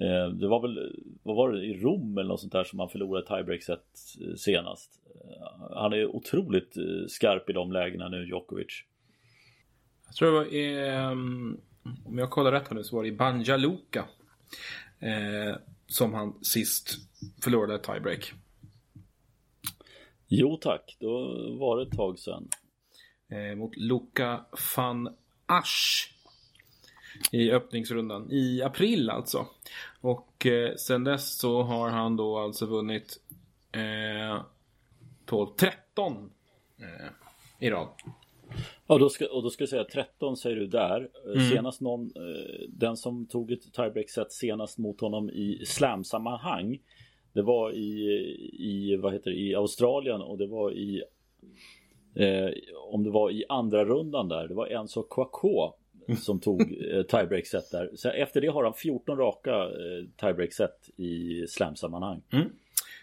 A: Eh, det var väl, vad var det, i Rom eller något sånt där som han förlorade tiebreak-set eh, senast. Eh, han är otroligt skarp i de lägena nu, Djokovic.
B: Jag tror det var um, om jag kollar rätt här nu så var det i Banja Luka. Eh, som han sist förlorade tiebreak.
A: Jo tack, då var det ett tag sedan.
B: Eh, mot Luka van Asch i öppningsrundan i april alltså. Och eh, sen dess så har han då alltså vunnit eh, 12-13 eh, i rad.
A: Ja, då ska, och då ska jag säga 13 säger du där. Eh, mm. Senast någon, eh, den som tog ett tiebreak set senast mot honom i slam-sammanhang. Det var i, i, vad heter det, i Australien och det var i eh, om det var i andra rundan där. Det var Enzo Kouakou som tog eh, tiebreak set där. Så efter det har han 14 raka eh, tiebreak set i slam-sammanhang.
B: Mm.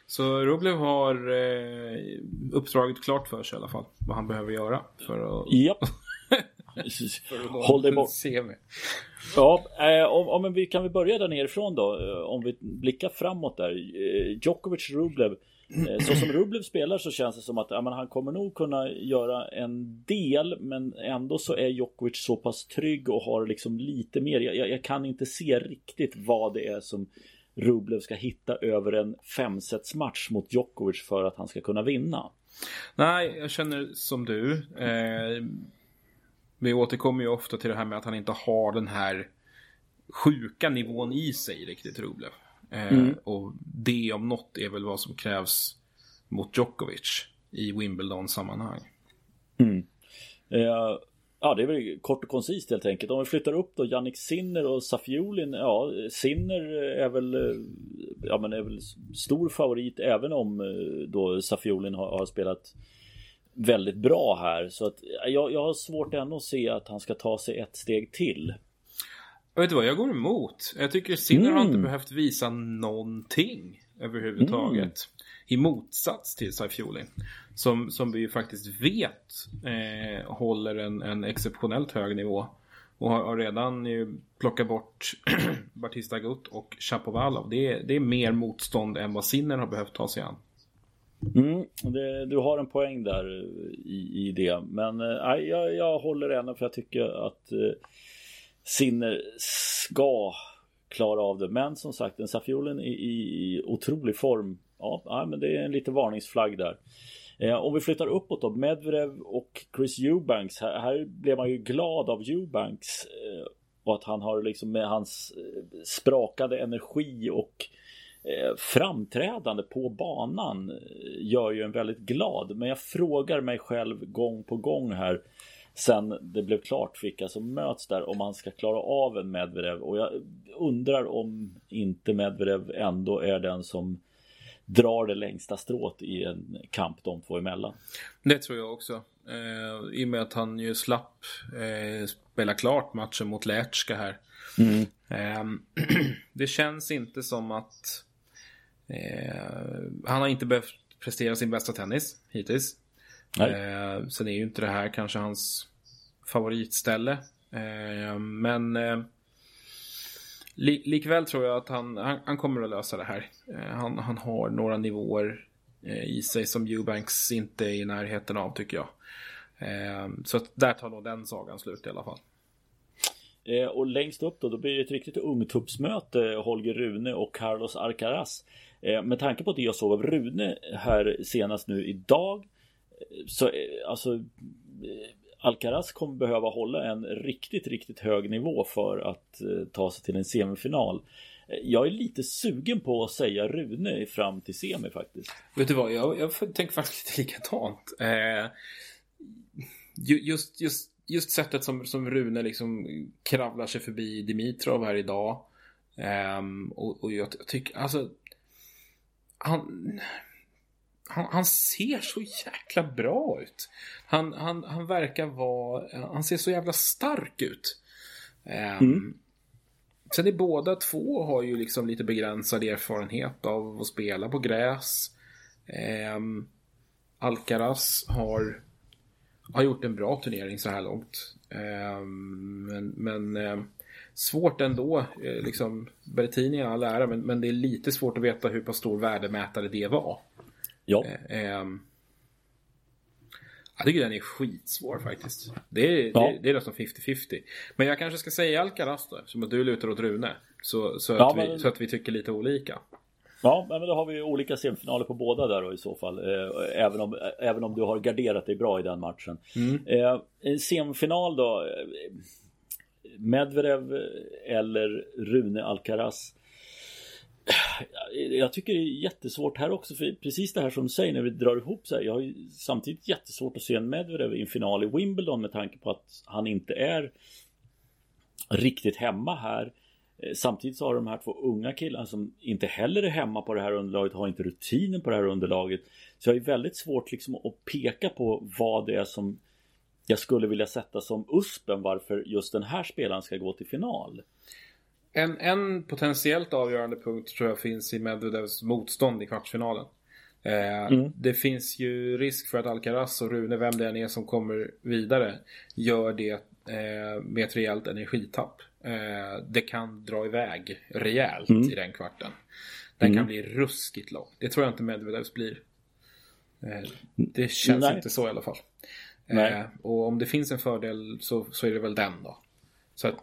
B: Så Rublev har eh, uppdraget klart för sig i alla fall. Vad han behöver göra för att...
A: Ja. Håll dig bort. Ja, eh, om, om vi kan vi börja där nerifrån då. Eh, om vi blickar framåt där. Djokovic, Rublev. Eh, så som Rublev spelar så känns det som att ja, men han kommer nog kunna göra en del Men ändå så är Djokovic så pass trygg och har liksom lite mer jag, jag kan inte se riktigt vad det är som Rublev ska hitta över en femsetsmatch mot Djokovic för att han ska kunna vinna.
B: Nej, jag känner som du. Eh, vi återkommer ju ofta till det här med att han inte har den här sjuka nivån i sig riktigt, Rublev. Eh, mm. Och det om något är väl vad som krävs mot Djokovic i Wimbledon-sammanhang.
A: Mm. Eh, ja, det är väl kort och koncist helt enkelt. Om vi flyttar upp då Jannik Sinner och Safiulin. Ja, Sinner är väl, ja, men är väl stor favorit även om eh, då Safiulin har, har spelat väldigt bra här. Så att jag, jag har svårt ändå att se att han ska ta sig ett steg till.
B: Vet du vad, jag går emot. Jag tycker Sinner mm. har inte mm. behövt visa någonting överhuvudtaget. Mm. I motsats till Saifiolin. Som, som vi ju faktiskt vet eh, håller en, en exceptionellt hög nivå. Och har, redan plockat bort Batista Gutt och Chapovalov. Det är, det är mer motstånd än vad Sinner har behövt ta sig an.
A: Mm, det, du har en poäng där i, i det. Men äh, jag, jag håller ändå för jag tycker att äh, Sinner ska klara av det. Men som sagt, en Safiolen i, i otrolig form. Ja, men det är en liten varningsflagg där. Eh, om vi flyttar uppåt då, Medvedev och Chris Eubanks. Här, här blev man ju glad av Eubanks. Eh, och att han har liksom med hans eh, sprakade energi och eh, framträdande på banan eh, gör ju en väldigt glad. Men jag frågar mig själv gång på gång här sen det blev klart vilka som möts där om man ska klara av en Medvedev och jag undrar om inte Medvedev ändå är den som drar det längsta strået i en kamp de två emellan.
B: Det tror jag också. Eh, I och med att han ju slapp eh, spela klart matchen mot Lertska här. Mm. Eh, det känns inte som att eh, han har inte behövt prestera sin bästa tennis hittills. Eh, sen är ju inte det här kanske hans favoritställe. Eh, men eh, Lik, likväl tror jag att han, han, han, kommer att lösa det här. Eh, han, han har några nivåer eh, i sig som Eubanks inte är i närheten av tycker jag. Eh, så där tar nog den sagan slut i alla fall.
A: Och längst upp då, då blir det ett riktigt ungtuppsmöte Holger Rune och Carlos Alcaraz. Med tanke på det jag såg av Rune här senast nu idag så eh, alltså eh, Alcaraz kommer behöva hålla en riktigt, riktigt hög nivå för att eh, ta sig till en semifinal. Jag är lite sugen på att säga Rune fram till semi faktiskt.
B: Vet du vad, jag, jag tänker faktiskt lite likadant. Eh, just, just, just sättet som, som Rune liksom kravlar sig förbi Dimitrov här idag. Eh, och, och jag, jag tycker, alltså... Han han, han, ser så jäkla bra ut. Han, han, han verkar vara, han ser så jävla stark ut. Um, mm. Sen är båda två har ju liksom lite begränsad erfarenhet av att spela på gräs. Um, Alcaraz har, har gjort en bra turnering så här långt. Um, men, men um, svårt ändå. Eh, liksom, Berrettini är all ära, men, men det är lite svårt att veta hur pass stor värdemätare det var.
A: Ja.
B: Eh, eh, jag tycker den är skitsvår faktiskt. Det är, ja. det, det är nästan 50-50. Men jag kanske ska säga Alcaraz då, som att du lutar åt Rune. Så, så, ja, att men... vi, så att vi tycker lite olika.
A: Ja, men då har vi olika semifinaler på båda där då i så fall. Eh, även, om, även om du har garderat dig bra i den matchen. Mm. Eh, semifinal då. Eh, Medvedev eller Rune Alcaraz. Jag tycker det är jättesvårt här också för precis det här som du säger när vi drar ihop så här. Jag har ju samtidigt jättesvårt att se en Medvedev i en final i Wimbledon med tanke på att han inte är riktigt hemma här. Eh, samtidigt så har de här två unga killarna som inte heller är hemma på det här underlaget, har inte rutinen på det här underlaget. Så jag är väldigt svårt liksom att peka på vad det är som jag skulle vilja sätta som USPen varför just den här spelaren ska gå till final.
B: En, en potentiellt avgörande punkt tror jag finns i Medvedevs motstånd i kvartsfinalen. Eh, mm. Det finns ju risk för att Alcaraz och Rune, vem det än är som kommer vidare, gör det eh, med ett rejält energitapp. Eh, det kan dra iväg rejält mm. i den kvarten. Den mm. kan bli ruskigt lång. Det tror jag inte Medvedevs blir. Eh, det känns Nej. inte så i alla fall. Eh, och om det finns en fördel så, så är det väl den då. Så att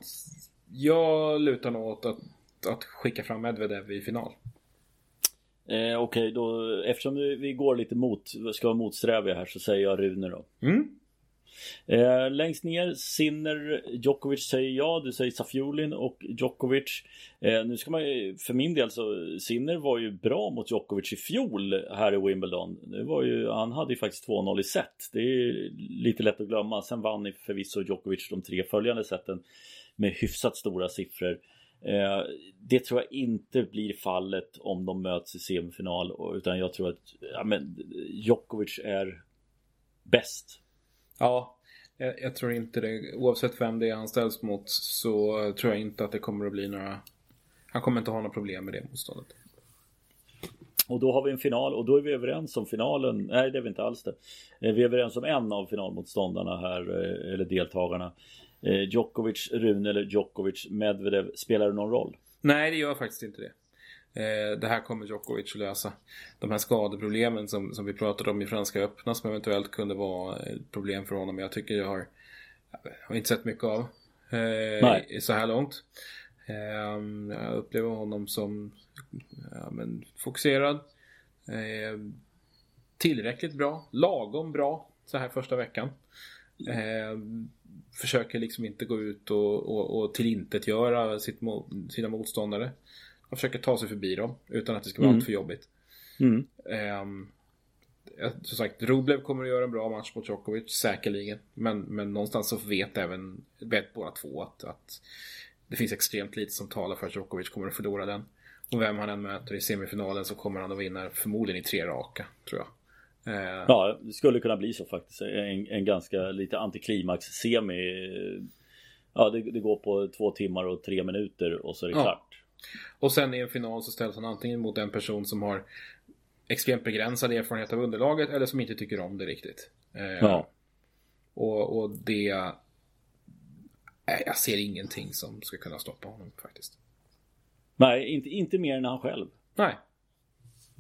B: jag lutar nog åt att, att skicka fram Medvedev i final.
A: Eh, Okej, okay, då eftersom vi går lite mot, ska vara motsträviga här så säger jag Rune då. Mm. Eh, längst ner Sinner, Djokovic säger ja, du säger Safiulin och Djokovic. Eh, nu ska man ju, för min del så, Sinner var ju bra mot Djokovic i fjol här i Wimbledon. Det var ju, han hade ju faktiskt 2-0 i set. Det är lite lätt att glömma. Sen vann förvisso Djokovic de tre följande seten med hyfsat stora siffror. Eh, det tror jag inte blir fallet om de möts i semifinal utan jag tror att ja, men, Djokovic är bäst.
B: Ja, jag, jag, tror inte det. Oavsett vem det är han ställs mot så tror jag inte att det kommer att bli några... Han kommer inte ha några problem med det motståndet.
A: Och då har vi en final och då är vi överens om finalen. Nej, det är vi inte alls det. Eh, vi är överens om en av finalmotståndarna här, eh, eller deltagarna. Eh, Djokovic, Rune eller Djokovic, Medvedev, spelar det någon roll?
B: Nej, det gör faktiskt inte det. Eh, det här kommer Djokovic att lösa. De här skadeproblemen som, som vi pratade om i Franska öppna som eventuellt kunde vara ett problem för honom. Jag tycker jag har, jag har inte sett mycket av eh, så här långt. Eh, jag upplever honom som ja, men, fokuserad. Eh, tillräckligt bra, lagom bra så här första veckan. Eh, försöker liksom inte gå ut och, och, och tillintetgöra sitt, sina motståndare. Han försöker ta sig förbi dem utan att det ska vara mm. allt för jobbigt. Mm. Um, som sagt, Rublev kommer att göra en bra match mot Djokovic, säkerligen. Men, men någonstans så vet även vet båda två att, att det finns extremt lite som talar för att Djokovic kommer att förlora den. Och vem han än möter i semifinalen så kommer han att vinna förmodligen i tre raka, tror jag.
A: Uh, ja, det skulle kunna bli så faktiskt. En, en ganska lite antiklimax semi. Ja, det, det, går på två timmar och tre minuter och så är det ja. klart.
B: Och sen i en final så ställs han antingen mot en person som har extremt begränsad erfarenhet av underlaget eller som inte tycker om det riktigt. Eh, ja. Och, och det... Nej, jag ser ingenting som ska kunna stoppa honom faktiskt.
A: Nej, inte, inte mer än han själv.
B: Nej.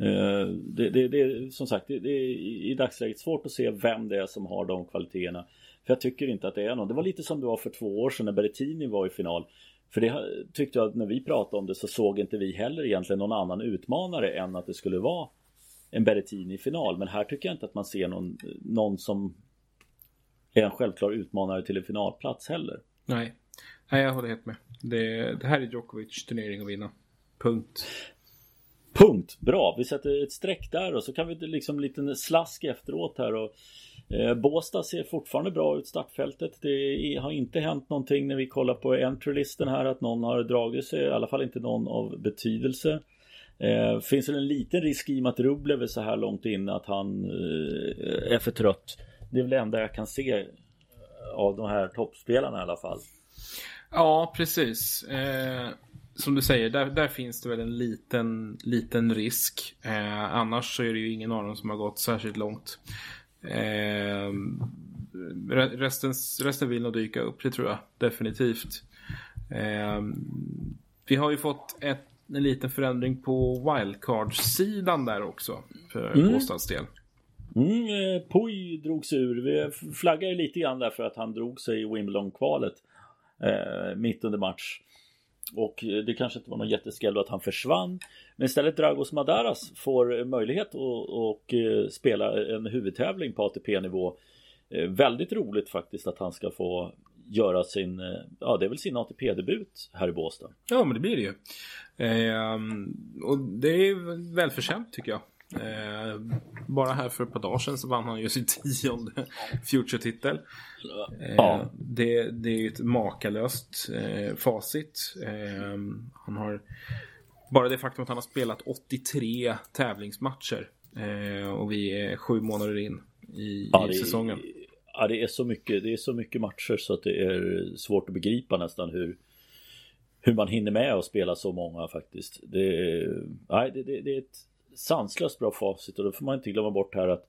A: Eh, det, det, det, som sagt, det, det är i dagsläget svårt att se vem det är som har de kvaliteterna. För jag tycker inte att det är någon. Det var lite som det var för två år sedan när Berrettini var i final. För det tyckte jag att när vi pratade om det så såg inte vi heller egentligen någon annan utmanare än att det skulle vara en Berrettini i final. Men här tycker jag inte att man ser någon, någon som är en självklar utmanare till en finalplats heller.
B: Nej, Nej jag håller helt med. Det, det här är Djokovic turnering att vinna. Punkt.
A: Punkt, bra. Vi sätter ett streck där och så kan vi liksom lite slask efteråt här och Eh, Båstad ser fortfarande bra ut startfältet. Det har inte hänt någonting när vi kollar på entry-listen här att någon har dragit sig, i alla fall inte någon av betydelse. Eh, finns det en liten risk i och med att Rublev är så här långt in att han eh, är för trött? Det är väl det enda jag kan se eh, av de här toppspelarna i alla fall.
B: Ja, precis. Eh, som du säger, där, där, finns det väl en liten, liten risk. Eh, annars så är det ju ingen av dem som har gått särskilt långt. Eh, resten, resten vill nog dyka upp, det tror jag definitivt. Eh, vi har ju fått ett, en liten förändring på wildcard-sidan där också. För mm. Båstads del.
A: Mm, eh, Puy drog sig ur. Vi flaggar ju lite grann därför att han drog sig i Wimbledon-kvalet. Eh, mitt under match. Och eh, det kanske inte var någon jätteskäll att han försvann. Men istället Dragos Madaras får eh, möjlighet att eh, spela en huvudtävling på ATP-nivå. Eh, väldigt roligt faktiskt att han ska få göra sin, ja det är väl sin ATP-debut här i Båstad.
B: Ja men det blir det ju. Ehm, och det är välförtjänt tycker jag. Eh, bara här för ett par dagar sedan så vann han ju sin tionde Future-titel. Eh, det, det är ju ett makalöst eh, facit. Eh, han har bara det faktum att han har spelat 83 tävlingsmatcher eh, och vi är sju månader in i, ja, i säsongen.
A: Ja, det är så mycket. Det är så mycket matcher så att det är svårt att begripa nästan hur hur man hinner med att spela så många faktiskt. Det, nej, det, det, det är ett sanslöst bra facit och då får man inte glömma bort här att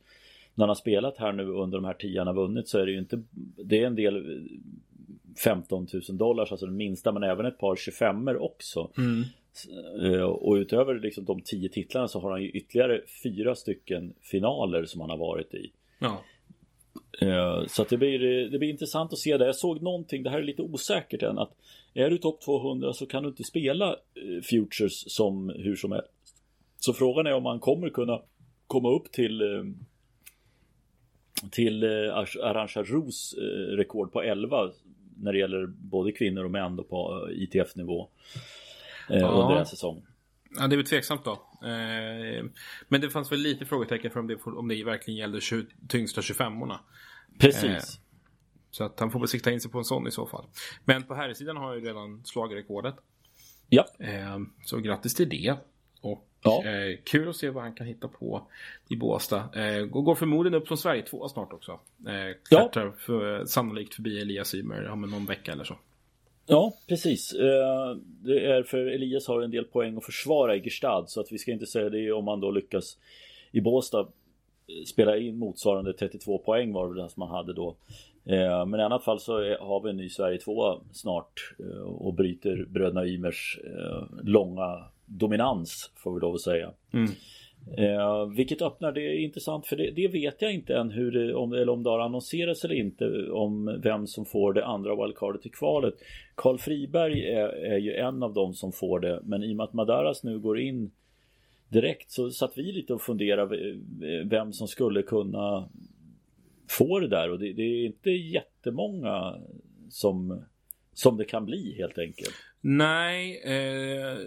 A: när han har spelat här nu under de här tio han har vunnit så är det ju inte Det är en del 15 000 dollars, alltså den minsta men även ett par 25 också. Mm. Eh, och utöver liksom de tio titlarna så har han ju ytterligare fyra stycken finaler som han har varit i. Ja. Eh, så det blir, det blir intressant att se det. Jag såg någonting, det här är lite osäkert än, att är du topp 200 så kan du inte spela eh, Futures som hur som helst. Så frågan är om man kommer kunna komma upp till eh, till eh, Arantxa Ros eh, rekord på 11 när det gäller både kvinnor och män på ITF-nivå ja. under en säsong.
B: Ja, det är väl tveksamt då. Men det fanns väl lite frågetecken för om det, om det verkligen gällde 20, tyngsta 25orna.
A: Precis.
B: Så att han får väl sikta in sig på en sån i så fall. Men på här sidan har han ju redan slagit rekordet.
A: Ja.
B: Så grattis till det. Och Ja. Eh, kul att se vad han kan hitta på i Båstad. Eh, går förmodligen upp som Sverige två snart också. Eh, klättrar ja. för, sannolikt förbi Elias Ymer om någon vecka eller så.
A: Ja, precis. Eh, det är för Elias har en del poäng att försvara i Gestad så att vi ska inte säga det om man då lyckas i Båstad spela in motsvarande 32 poäng var det som man hade då Eh, men i annat fall så har vi en ny Sverige 2 snart eh, och bryter bröderna Ymers eh, långa dominans får vi lov att säga. Mm. Eh, vilket öppnar, det är intressant för det, det vet jag inte än hur det, om, eller om det har annonserats eller inte om vem som får det andra wildcardet i kvalet. Karl Friberg är, är ju en av dem som får det men i och med att Madaras nu går in direkt så satt vi lite och funderade vem som skulle kunna få det där och det, det är inte jättemånga som, som det kan bli helt enkelt.
B: Nej, eh,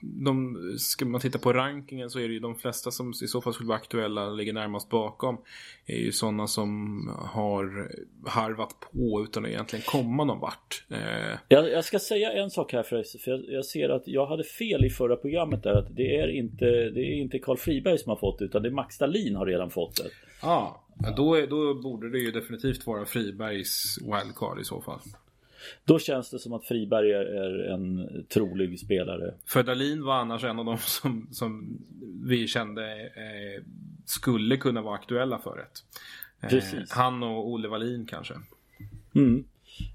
B: de, ska man titta på rankingen så är det ju de flesta som i så fall skulle vara aktuella, ligger närmast bakom, är ju sådana som har harvat på utan att egentligen komma någon vart.
A: Eh. Jag, jag, ska säga en sak här förresten, för jag, jag, ser att jag hade fel i förra programmet där, att det är inte, det är inte Karl Friberg som har fått det, utan det är Max Stalin har redan fått det.
B: Ah, ja, då, då borde det ju definitivt vara Fribergs wildcard i så fall.
A: Då känns det som att Friberg är en trolig spelare.
B: För Dalin var annars en av dem som, som vi kände eh, skulle kunna vara aktuella för det. Eh, han och Olle Wallin kanske.
A: Mm.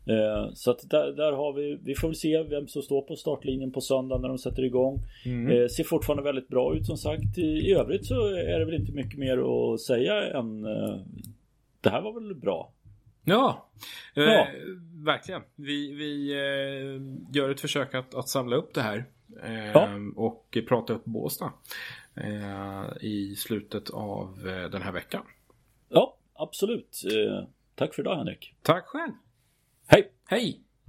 A: Eh, så att där, där, har vi, vi får väl se vem som står på startlinjen på söndag när de sätter igång. Mm. Eh, ser fortfarande väldigt bra ut som sagt. I, I övrigt så är det väl inte mycket mer att säga än eh, det här var väl bra.
B: Ja, eh, ja. verkligen. Vi, vi eh, gör ett försök att, att samla upp det här eh, ja. och prata upp Båstad eh, i slutet av eh, den här veckan.
A: Ja, absolut. Eh, tack för idag Henrik.
B: Tack själv.
A: Hej!
B: Hej!